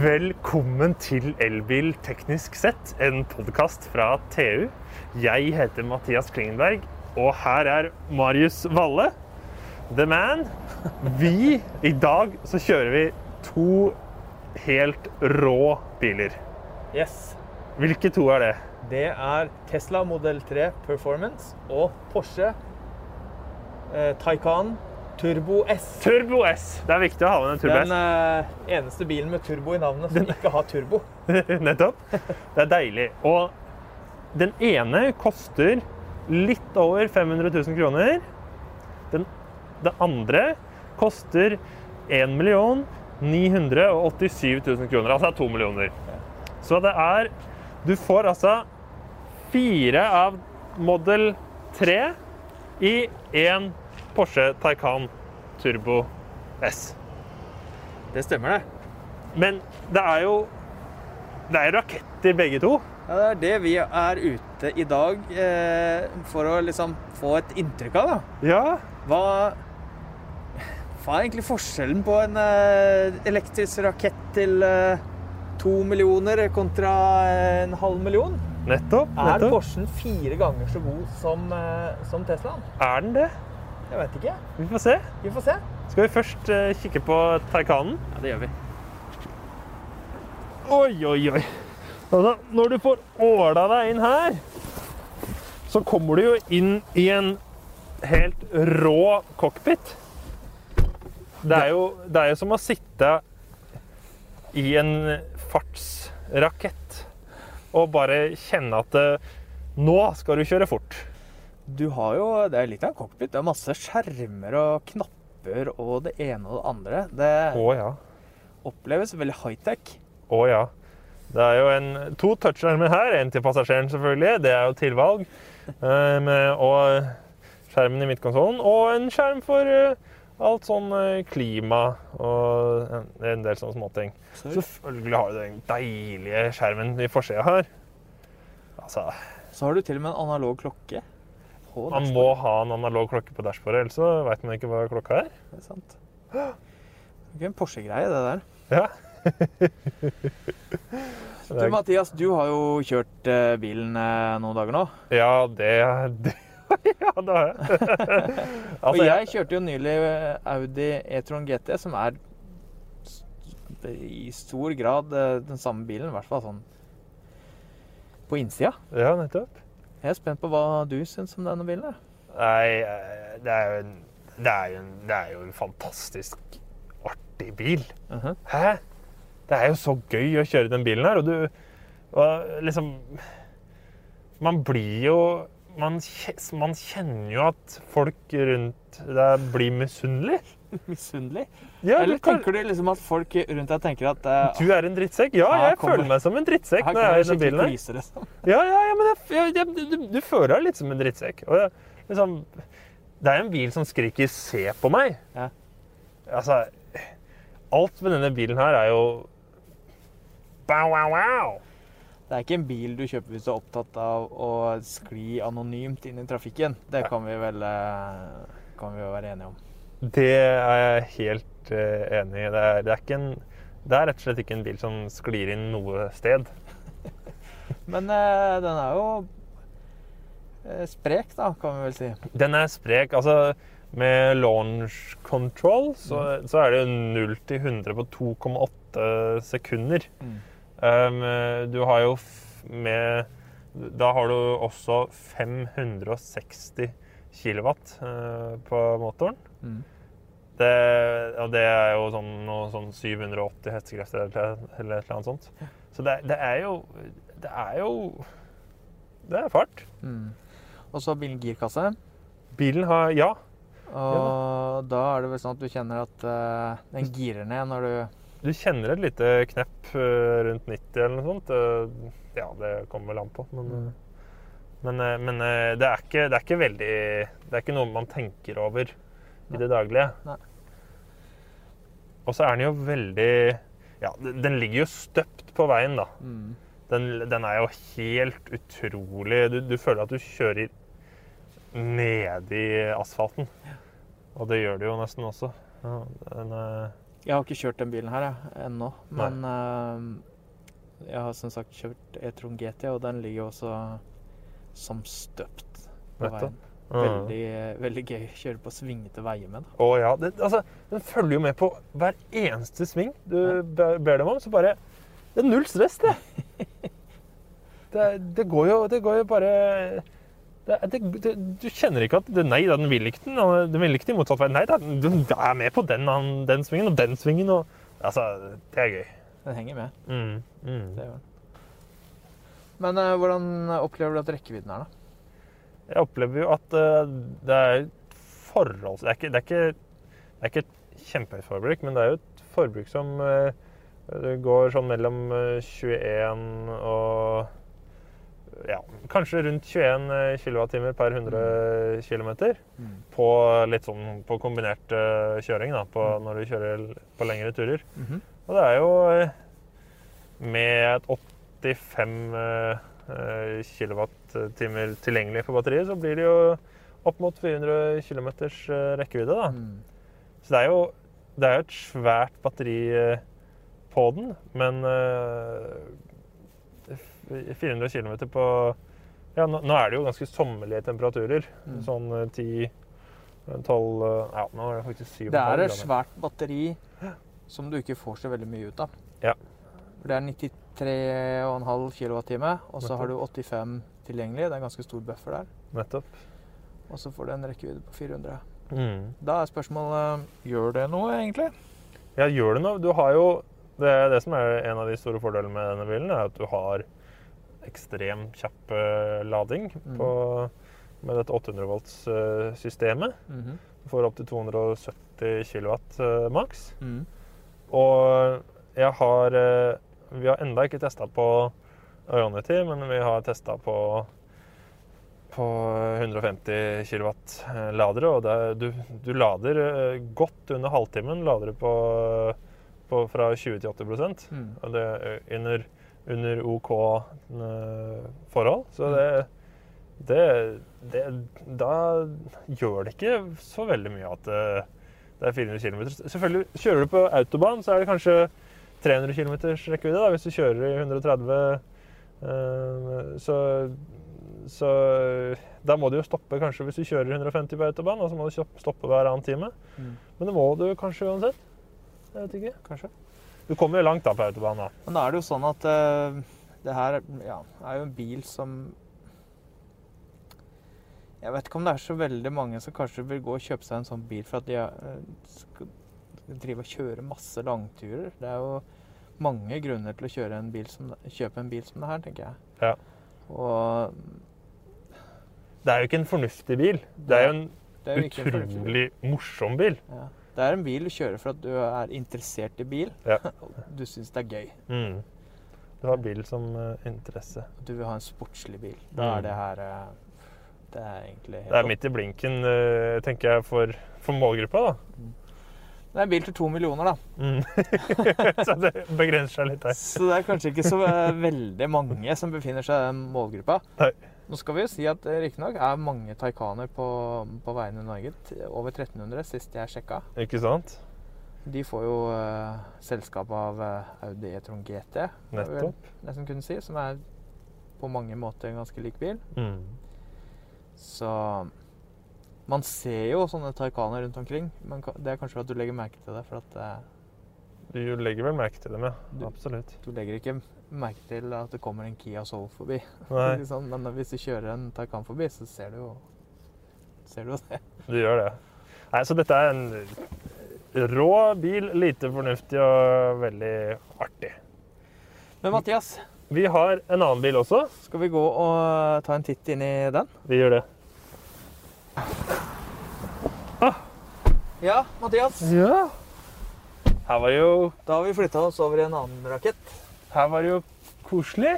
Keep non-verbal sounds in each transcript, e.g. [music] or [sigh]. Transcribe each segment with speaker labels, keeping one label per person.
Speaker 1: Velkommen til Elbil teknisk sett, en podkast fra TU. Jeg heter Mathias Klingenberg, og her er Marius Valle, the man. Vi, I dag så kjører vi to helt rå biler.
Speaker 2: Yes.
Speaker 1: Hvilke to er det?
Speaker 2: Det er Tesla Model 3 Performance og Porsche eh, Taycan Turbo S.
Speaker 1: Turbo S. Det er viktig å ha med en Turbo
Speaker 2: Den uh, eneste bilen med turbo i navnet som ikke har turbo. [laughs]
Speaker 1: Nettopp. Det er deilig. Og den ene koster litt over 500 000 kroner. Den, det andre koster 1 987 000 kroner. Altså 2 millioner. Så det er Du får altså fire av Model 3 i én Porsche Taycan Turbo S.
Speaker 2: Det stemmer, det.
Speaker 1: Men det er jo Det er raketter, begge to.
Speaker 2: Ja, det er det vi er ute i dag eh, for å liksom få et inntrykk av. da.
Speaker 1: Ja.
Speaker 2: Hva, hva er egentlig forskjellen på en eh, elektrisk rakett til eh, to millioner kontra en halv million?
Speaker 1: Nettopp.
Speaker 2: Er
Speaker 1: nettopp.
Speaker 2: Porschen fire ganger så god som, eh, som Teslaen?
Speaker 1: Er den det?
Speaker 2: Jeg vet ikke.
Speaker 1: Vi får se.
Speaker 2: Vi får se.
Speaker 1: Skal vi først uh, kikke på Taycanen?
Speaker 2: Ja, det gjør vi.
Speaker 1: Oi, oi, oi. Altså, når du får åla deg inn her, så kommer du jo inn i en helt rå cockpit. Det er jo, det er jo som å sitte i en fartsrakett og bare kjenne at eh, nå skal du kjøre fort.
Speaker 2: Du har jo, Det er litt av en cockpit. Det er masse skjermer og knapper og det ene og det andre. Det
Speaker 1: Å ja.
Speaker 2: oppleves veldig high-tech.
Speaker 1: Å ja. Det er jo en, to touchskjermer her. En til passasjeren, selvfølgelig. Det er jo tilvalg. [laughs] Um, og skjermen i midtkonsollen. Og en skjerm for uh, alt sånn uh, klima og en, en del sånne småting. Selvfølgelig har du den deilige skjermen i forsida her. Altså,
Speaker 2: Så har du til og med en analog klokke.
Speaker 1: Man må ha en analog klokke på dashbordet, ellers så veit man ikke hva klokka er.
Speaker 2: Det er sant. Det er ikke en Porsche-greie, det der.
Speaker 1: Ja. [laughs]
Speaker 2: Du, Mathias, du har jo kjørt eh, bilen eh, noen dager nå.
Speaker 1: Ja, det, [laughs] det Ja, det har jeg. [laughs]
Speaker 2: Og
Speaker 1: altså,
Speaker 2: jeg kjørte jo nylig eh, Audi E-tron GT, som er i stor grad den samme bilen, i hvert fall sånn på innsida.
Speaker 1: Ja, nettopp.
Speaker 2: Jeg er spent på hva du syns om denne bilen.
Speaker 1: Nei, eh, det er jo en, det er jo en, det er jo en fantastisk artig bil.
Speaker 2: Mhm.
Speaker 1: Hæ? Det er jo så gøy å kjøre den bilen her, og du og liksom Man blir jo man, man kjenner jo at folk rundt deg blir misunnelige. [laughs]
Speaker 2: Misunnelig?
Speaker 1: Ja,
Speaker 2: Eller
Speaker 1: kan,
Speaker 2: tenker du liksom at folk rundt deg tenker at uh,
Speaker 1: du er en drittsekk? Ja, jeg
Speaker 2: kommer-
Speaker 1: føler meg som en drittsekk når jeg er i den bilen
Speaker 2: Kriser, liksom. [laughs]
Speaker 1: Ja, ja, ja men jeg, jeg, jeg, du, du føler deg litt som en drittsekk. Og liksom, det er en bil som skriker 'se på meg'.
Speaker 2: Ja.
Speaker 1: Altså Alt med denne bilen her er jo Bow, wow, wow.
Speaker 2: Det er ikke en bil du kjøper hvis du er opptatt av å skli anonymt inn i trafikken. Det kan vi vel eh, kan vi jo være enige om.
Speaker 1: Det er jeg helt eh, enig i. Det er, det, er en, det er rett og slett ikke en bil som sklir inn noe sted. [laughs]
Speaker 2: Men eh, den er jo eh, sprek, da, kan vi vel si.
Speaker 1: Den er sprek. Altså, med launch control så, så er det 0 til 100 på 2,8 sekunder.
Speaker 2: Mm.
Speaker 1: Um, du har jo med Da har du også 560 kilowatt uh, på motoren.
Speaker 2: Mm.
Speaker 1: Det, og det er jo sånn, noe sånn 780 hestekrefter eller, eller et eller annet sånt. Så det, det er jo Det er jo Det er fart.
Speaker 2: Mm. Og så har bilen girkasse.
Speaker 1: Bilen har Ja.
Speaker 2: Og da er det vel sånn at du kjenner at uh, den girer ned når du
Speaker 1: Du kjenner et lite knepp eh, rundt 90 eller noe sånt. Eh, Ja, det kommer vel an på. Men,
Speaker 2: Mm.
Speaker 1: men, men det, er ikke, det er ikke veldig Det er ikke noe man tenker over i det daglige.
Speaker 2: Nei.
Speaker 1: Og så er den jo veldig Ja, den ligger jo støpt på veien, da.
Speaker 2: mm.
Speaker 1: Den, den er jo helt utrolig du, du føler at du kjører nedi asfalten. Og det gjør du jo nesten også. Ja, den, uh...
Speaker 2: Jeg har ikke kjørt den bilen her jeg, ennå, men uh, jeg har som sagt kjørt E-tron GT, og den ligger også som støpt på
Speaker 1: Nettopp.
Speaker 2: veien. Veldig, veldig gøy å kjøre på svingete veier med.
Speaker 1: Å ja. Det, altså, den følger jo med på hver eneste sving du ber dem om. Så bare Det er null stress, det. [laughs] Det, det går jo Det går jo bare det, det, Du kjenner ikke at det, Nei da, den vil ikke den. Den vil ikke i motsatt vei. Nei da, den er med på den, den svingen og den svingen. Og, altså, det er gøy.
Speaker 2: Den henger med.
Speaker 1: Mm, mm.
Speaker 2: Det gjør den. Men eh, hvordan opplever du at rekkevidden er, da?
Speaker 1: Jeg opplever jo at eh, det er forholds... Det er ikke, det er ikke, det er ikke et kjempehøyt forbruk, men det er jo et forbruk som eh, går sånn mellom eh, 21 og ja, kanskje rundt 21 kWt per 100 km på litt sånn på kombinert eh, kjøring da, på,
Speaker 2: Mm.
Speaker 1: når du kjører på lengre turer.
Speaker 2: Mhm.
Speaker 1: Og det er jo eh, med et 85 eh, kWt tilgjengelig for batteriet, så blir det jo opp mot 400 km rekkevidde. Da.
Speaker 2: Mm.
Speaker 1: Så det er jo det er jo et svært batteri eh, på den, men eh, 400 km på ja, nå, nå er det jo ganske sommerlige temperaturer.
Speaker 2: Mm.
Speaker 1: Sånn eh, 10 12 eh, Ja, nå er det faktisk 7
Speaker 2: Det er et svært batteri som du ikke får så veldig mye ut av.
Speaker 1: Ja.
Speaker 2: Det er 93,5 kWt, og så har du 85 tilgjengelig. Det er en ganske stor buffer der.
Speaker 1: Nettopp.
Speaker 2: Og så får du en rekkevidde på 400.
Speaker 1: Mm.
Speaker 2: Da er spørsmålet Gjør det noe, egentlig?
Speaker 1: Ja, gjør det noe. Du har jo det, det som er en av de store fordelene med denne bilen, er at du har ekstrem kjapp lading
Speaker 2: Mhm.
Speaker 1: på, med dette 800 volts-systemet.
Speaker 2: Mhm.
Speaker 1: Du får opp til 270 kW maks.
Speaker 2: Mhm.
Speaker 1: Og jeg har eh, Vi har enda ikke testa på Ionity, men vi har testa på på 150 kW ladere, og det, er- du, du lader eh, godt under halvtimen. Lader du på, på fra 20 til 80
Speaker 2: mm.
Speaker 1: og det er under, under OK eh, forhold. Så det, det, det Da gjør det ikke så veldig mye at det er 400 km. Selvfølgelig, kjører du på autobahn, så er det kanskje 300 km rekkevidde da, hvis du kjører i 130. eh, så, så da må du jo stoppe kanskje hvis du kjører 150 på autobahn, så må du stoppe hver annen time.
Speaker 2: Mm.
Speaker 1: Men det må du kanskje uansett. Jeg vet ikke.
Speaker 2: Kanskje.
Speaker 1: Du kommer jo langt da på autobahn, da.
Speaker 2: Men da er det jo sånn at uh, det her ja, er jo en bil som Jeg vet ikke om det er så veldig mange som kanskje vil gå og kjøpe seg en sånn bil for at de eh, skal drive og kjøre masse langturer. Det er jo mange grunner til å en bil som, kjøpe en bil som det her, tenker jeg.
Speaker 1: Ja.
Speaker 2: Og
Speaker 1: Det er jo ikke en fornuftig bil. Det er jo en
Speaker 2: er jo utrolig en
Speaker 1: morsom bil.
Speaker 2: Ja. Det er en bil du kjører for at du er interessert i bil.
Speaker 1: Ja.
Speaker 2: og [laughs] Du syns det er gøy.
Speaker 1: Mm. Du har bil som uh, interesse.
Speaker 2: Du vil ha en sportslig bil. Da
Speaker 1: Mm.
Speaker 2: er det her uh, Det er egentlig
Speaker 1: Det er midt i blinken, uh, tenker jeg, for, for målgruppa, da.
Speaker 2: Det er en bil til to millioner, da.
Speaker 1: Mm. [laughs] så det begrenser seg litt der.
Speaker 2: Så det er kanskje ikke så eh, veldig mange som befinner seg i den målgruppa.
Speaker 1: Nei.
Speaker 2: Nå skal vi jo si at det riktignok er mange Taycaner på, på veiene i Norge. Over 1300 sist jeg sjekka.
Speaker 1: Ikke sant?
Speaker 2: De får jo uh, selskap av eh, Audi E-tron GT, Nettopp. vel nesten kunne si, som er på mange måter en ganske lik bil.
Speaker 1: Mm.
Speaker 2: Så man ser jo sånne taikaner rundt omkring, men det er kanskje for at du legger merke til det. For at eh,
Speaker 1: Du legger vel merke til dem, ja.
Speaker 2: Du-
Speaker 1: Absolutt.
Speaker 2: du legger ikke merke til at det kommer en Kia Soul forbi. [laughs]
Speaker 1: Nei,
Speaker 2: Men hvis du kjører en Taycan forbi, så ser du jo ser du jo det. [laughs]
Speaker 1: du gjør det. Nei, så dette er en rå bil, lite fornuftig og veldig artig.
Speaker 2: Men Mathias,
Speaker 1: Vi har en annen bil også.
Speaker 2: skal vi gå og ta en titt inn i den?
Speaker 1: Vi gjør det.
Speaker 2: Ja, Mathias.
Speaker 1: Ja. Her var det jo,
Speaker 2: Da har vi flytta oss over i en annen rakett.
Speaker 1: her var det jo koselig.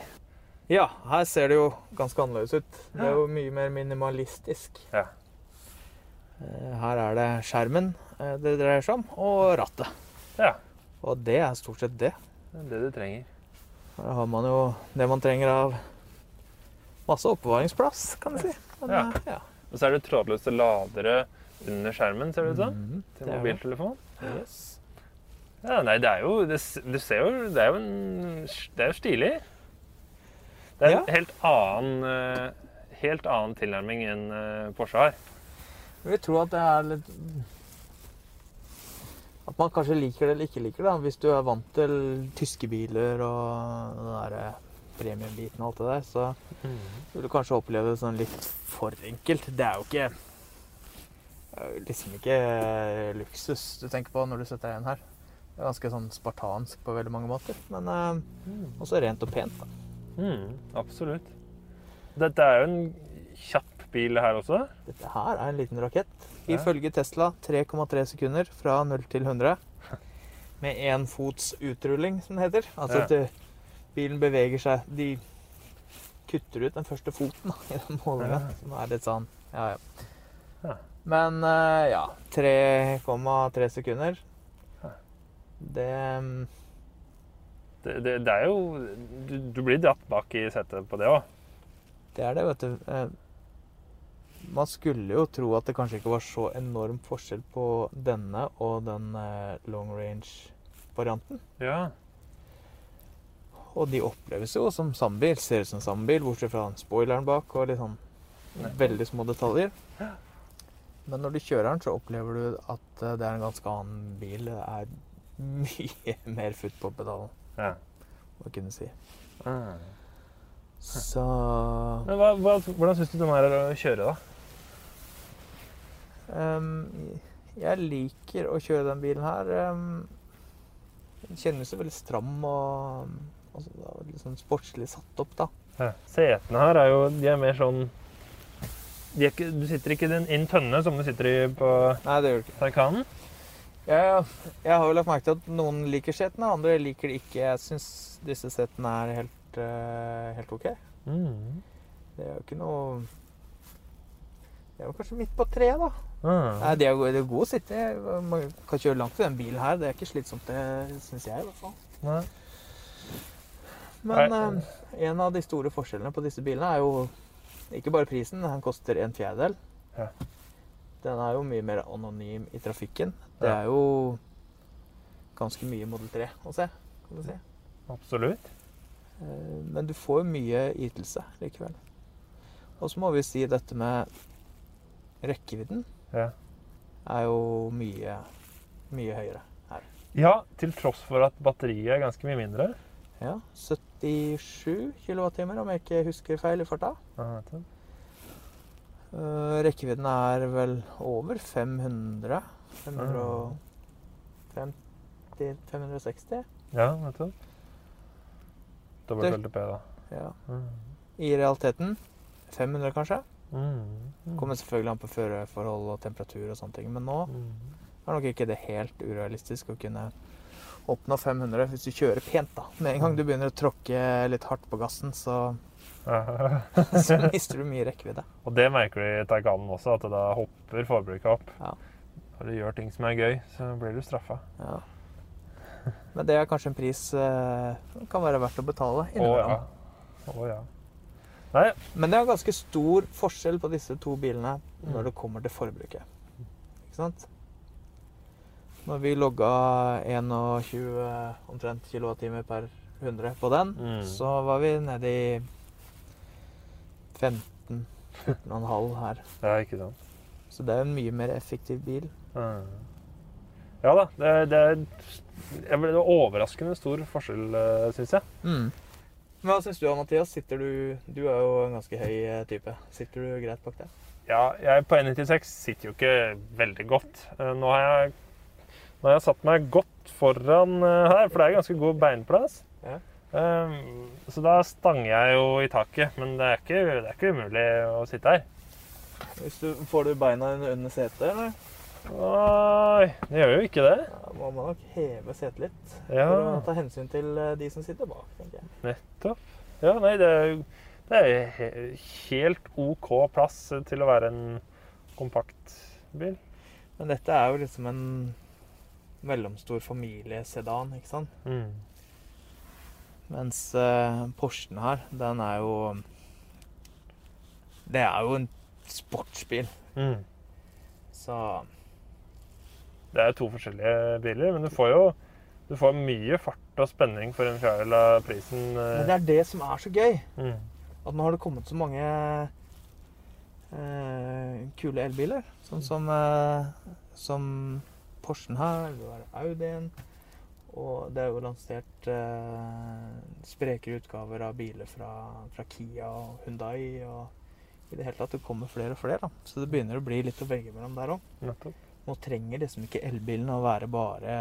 Speaker 2: Ja, her ser det jo ganske annerledes ut. Det er jo mye mer minimalistisk.
Speaker 1: Ja.
Speaker 2: Eh, Her er det skjermen eh, det dreier seg om, og rattet.
Speaker 1: Ja.
Speaker 2: Og det er stort sett det.
Speaker 1: Det er det du trenger.
Speaker 2: Her har man jo det man trenger av masse oppbevaringsplass, kan du si. Men,
Speaker 1: Ja.
Speaker 2: eh, ja.
Speaker 1: Og så er det trådløse ladere under skjermen, ser det ut som.
Speaker 2: Mhm,
Speaker 1: Til mobiltelefon.
Speaker 2: Yes.
Speaker 1: Ja, nei, det er jo Det, du ser jo Det er jo en Det er jo stilig. Det er en
Speaker 2: Ja.
Speaker 1: helt annen eh, Helt annen tilnærming enn eh, Porsche har.
Speaker 2: Jeg vil tro at det er litt At man kanskje liker det eller ikke liker det. Hvis du er vant til tyske biler og det der premiumbiten og alt det der, så vil du kanskje oppleve det sånn litt for enkelt. Det er jo ikke det er jo liksom ikke luksus du tenker på når du setter deg inn her. Det er ganske sånn spartansk på veldig mange måter, men eh, også rent og pent. da.
Speaker 1: Mm, absolutt. Dette er jo en kjapp bil her også.
Speaker 2: Dette her er en liten rakett. Ifølge Tesla 3,3 sekunder fra 0 til 100. [laughs] Med én fots utrulling, som det heter. Altså
Speaker 1: Ja.
Speaker 2: Bilen beveger seg De kutter ut den første foten da, i den målinga.
Speaker 1: Ja.
Speaker 2: Som er litt sånn Ja, ja.
Speaker 1: Ja.
Speaker 2: Men uh, ja 3,3 sekunder. Det mm,
Speaker 1: Det, det, det er jo du, du blir dratt bak i setet på det òg.
Speaker 2: Det er det, vet du. Eh, Man skulle jo tro at det kanskje ikke var så enorm forskjell på denne og den eh, long range-varianten.
Speaker 1: Ja.
Speaker 2: Og de oppleves jo som samme bil. Ser ut som samme bil, bortsett fra spoileren bak og litt sånn veldig små detaljer. Men når du kjører den, så opplever du at eh, det er en ganske annen bil. Det er [laughs] mye mer futt på pedalen,
Speaker 1: ja.
Speaker 2: må kunne si.
Speaker 1: Ja.
Speaker 2: Så
Speaker 1: Men hva, hva, hvordan syns du den her er å kjøre, da?
Speaker 2: Um, jeg liker å kjøre den bilen her. Um, den kjennes jo veldig stram og, og det er litt sånn sportslig satt opp, da.
Speaker 1: Ja. Setene her er jo De er mer sånn er ikke, Du sitter ikke i en tønne som du sitter i på
Speaker 2: Nei, det gjør du ikke.
Speaker 1: Taycanen.
Speaker 2: Jeg, jeg har jo lagt merke til at noen liker setene, andre liker det ikke. Jeg syns disse setene er helt, eh, helt OK.
Speaker 1: Mm.
Speaker 2: Det er jo ikke noe Det er jo kanskje midt på treet, da.
Speaker 1: Mm.
Speaker 2: Nei, det er, det er god å sitte. Man kan kjøre langt i den bilen her. Det er ikke slitsomt, det syns jeg i hvert fall.
Speaker 1: Nei.
Speaker 2: Men eh, en av de store forskjellene på disse bilene er jo ikke bare prisen. Den koster en fjerdedel.
Speaker 1: Ja.
Speaker 2: Den er jo mye mer anonym i trafikken. Det er jo ganske mye Model 3 å se, kan du si.
Speaker 1: Absolutt.
Speaker 2: Eh, Men du får jo mye ytelse likevel. Og så må vi si dette med rekkevidden
Speaker 1: Ja.
Speaker 2: er jo mye, mye høyere her.
Speaker 1: ja, til tross for at batteriet er ganske mye mindre.
Speaker 2: Ja, 77 kWt, om jeg ikke husker feil i farta. Eh, rekkevidden er vel over 500. 550-560.
Speaker 1: Ja, nettopp. Dobbelt LTP, da.
Speaker 2: Ja.
Speaker 1: Mm.
Speaker 2: I realiteten 500, kanskje.
Speaker 1: Mm. Mm.
Speaker 2: Kommer selvfølgelig an på føreforhold og temperatur og sånne ting. Men nå
Speaker 1: Mm.
Speaker 2: er nok ikke det helt urealistisk å kunne oppnå 500 hvis du kjører pent. da. Med en gang du begynner å tråkke litt hardt på gassen, så, [laughs] så mister du mye rekkevidde.
Speaker 1: Og det merker du i Taycanen også, at da hopper forbruket opp.
Speaker 2: Ja.
Speaker 1: Når du gjør ting som er gøy, så blir du straffa.
Speaker 2: Ja. Men det er kanskje en pris eh, kan være verdt å betale.
Speaker 1: Å ja. Å ja. Nei,
Speaker 2: Men det er ganske stor forskjell på disse to bilene
Speaker 1: Mm.
Speaker 2: når det kommer til forbruket. Ikke sant? Når vi logga 21 omtrent kilowattimer per 100 på den,
Speaker 1: Mm.
Speaker 2: så var vi nede i 15 14,5 her.
Speaker 1: ja, ikke sant.
Speaker 2: Så det er en mye mer effektiv bil.
Speaker 1: Mm. Ja da. Det, det det er overraskende stor forskjell, syns jeg.
Speaker 2: Men hva syns du, Mathias? Sitter du Du er jo en ganske høy eh, type. Sitter du greit bak der?
Speaker 1: Ja, jeg på N96 sitter jo ikke veldig godt. Eh, Nå har jeg, nå har jeg satt meg godt foran eh, her, for det er ganske god beinplass.
Speaker 2: Ja.
Speaker 1: Eh, Så da stanger jeg jo i taket, men det er ikke, det er ikke umulig å sitte her.
Speaker 2: Hvis du, får du beina under setet, eller?
Speaker 1: Nei, det gjør jo ikke det.
Speaker 2: Da må man nok heve setet litt.
Speaker 1: Ja,
Speaker 2: For å ta hensyn til eh, de som sitter bak, tenker jeg.
Speaker 1: nettopp. Ja, nei, det er, det er helt OK plass til å være en kompakt bil.
Speaker 2: Men dette er jo liksom en mellomstor familiesedan, ikke sant?
Speaker 1: Mm.
Speaker 2: Mens eh, Porschen her, den er jo Det er jo en sportsbil,
Speaker 1: Mm.
Speaker 2: så
Speaker 1: Det er to forskjellige biler, men du får jo Du får mye fart og spenning for en fjerdedel av prisen.
Speaker 2: Men
Speaker 1: eh.
Speaker 2: det er det som er så gøy.
Speaker 1: Mm.
Speaker 2: At nå har det kommet så mange eh, kule elbiler. Sånn som, eh, som Porschen her, du har Audien. Og det er jo lansert eh, sprekere utgaver av biler fra, fra Kia og Hundai. Og i det hele tatt, det kommer flere og flere. da. Så det begynner å bli litt å velge mellom der òg. Nå trenger liksom ikke elbilen å være bare,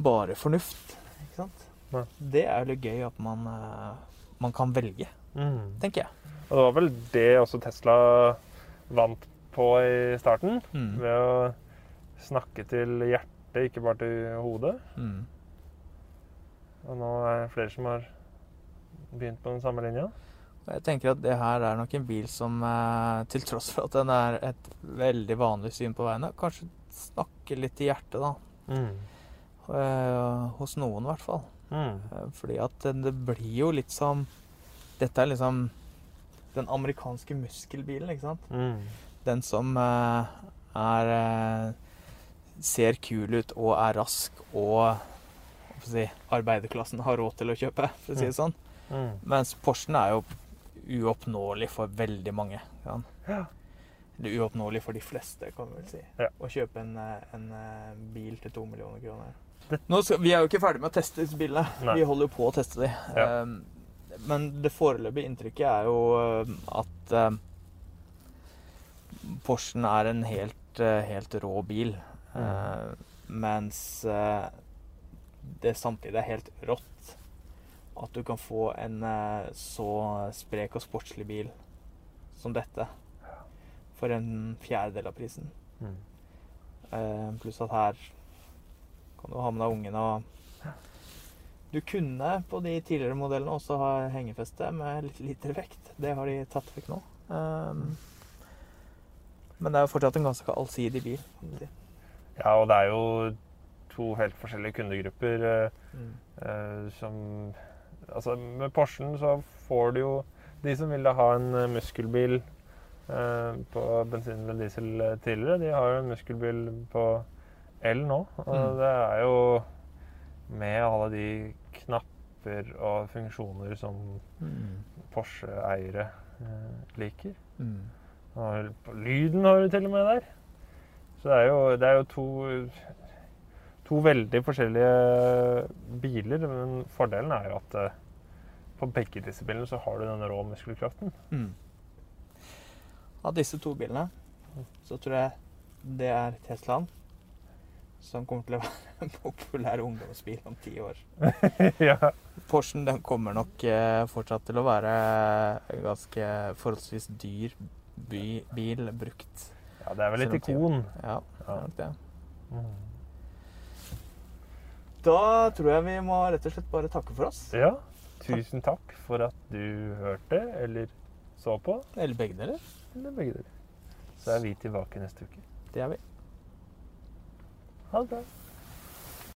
Speaker 2: bare fornuft. Ikke sant?
Speaker 1: Nei.
Speaker 2: Det er jo litt gøy at man, eh, man kan velge,
Speaker 1: Mm.
Speaker 2: tenker jeg.
Speaker 1: Og det var vel det også Tesla vant på i starten.
Speaker 2: Mm.
Speaker 1: Ved å snakke til hjertet, ikke bare til hodet.
Speaker 2: Mm.
Speaker 1: Og nå er det flere som har begynt på den samme linja.
Speaker 2: Jeg tenker at det her er nok en bil som, eh, til tross for at den er et veldig vanlig syn på veiene, kanskje snakker litt til hjertet, da.
Speaker 1: Mm.
Speaker 2: Eh, hos noen, i hvert fall.
Speaker 1: Mm.
Speaker 2: Eh, Fordi at det blir jo litt som Dette er liksom den amerikanske muskelbilen, ikke sant?
Speaker 1: Mm.
Speaker 2: Den som er Ser kul ut og er rask og si, arbeiderklassen har råd til å kjøpe, for å si det sånn.
Speaker 1: Mm.
Speaker 2: Mens Porschen er jo uoppnåelig for veldig mange. Kan.
Speaker 1: Ja.
Speaker 2: Eller uoppnåelig for de fleste, kan vi vel si.
Speaker 1: Ja.
Speaker 2: Å kjøpe en, eh, en eh, bil til to millioner kroner. Skal, vi er jo ikke ferdig med å teste disse bilene.
Speaker 1: Nei.
Speaker 2: Vi holder jo på å teste de.
Speaker 1: Ja.
Speaker 2: Um, men det foreløpige inntrykket er jo um, at um, Porschen er en helt, helt rå bil. Uh, mens uh, det samtidig er helt rått at du kan få en uh, så sprek og sportslig bil som dette for en fjerdedel av prisen.
Speaker 1: Mm.
Speaker 2: Pluss at her kan du ha med deg ungene og Du kunne på de tidligere modellene også ha hengefeste med litt lite vekt. Det har de tatt vekk nå. Um, men det er jo fortsatt en ganske allsidig bil.
Speaker 1: Ja, og det er jo to helt forskjellige kundegrupper eh,
Speaker 2: Mm.
Speaker 1: uh, som Altså, med Porschen så får du jo de som ville ha en eh, muskelbil uh, på bensin eller diesel tidligere, de har jo en muskelbil på el nå. Og
Speaker 2: Mm.
Speaker 1: det er jo med alle de knapper og funksjoner som
Speaker 2: Mm.
Speaker 1: Porsche-eiere uh, liker.
Speaker 2: Mm.
Speaker 1: Og lyden har du til og med der. Så det er jo, det er jo to, to veldig forskjellige biler. Men fordelen er jo at eh, på begge disse bilene så har du den rå muskelkraften.
Speaker 2: Mm. Av disse to bilene så tror jeg det er Teslaen som kommer til å være [laughs] en populær ungdomsbil om ti år. [laughs]
Speaker 1: ja.
Speaker 2: Porschen den kommer nok eh, fortsatt til å være en ganske forholdsvis dyr by, bil brukt.
Speaker 1: Ja, det er vel et ikon.
Speaker 2: Ja, det er nok det.
Speaker 1: Mm.
Speaker 2: Da tror jeg vi må rett og slett bare takke for oss.
Speaker 1: Ja, tusen takk for at du hørte eller så på.
Speaker 2: Eller begge deler.
Speaker 1: Eller begge deler. Så er vi tilbake neste uke.
Speaker 2: Det er vi.
Speaker 1: Ha det bra.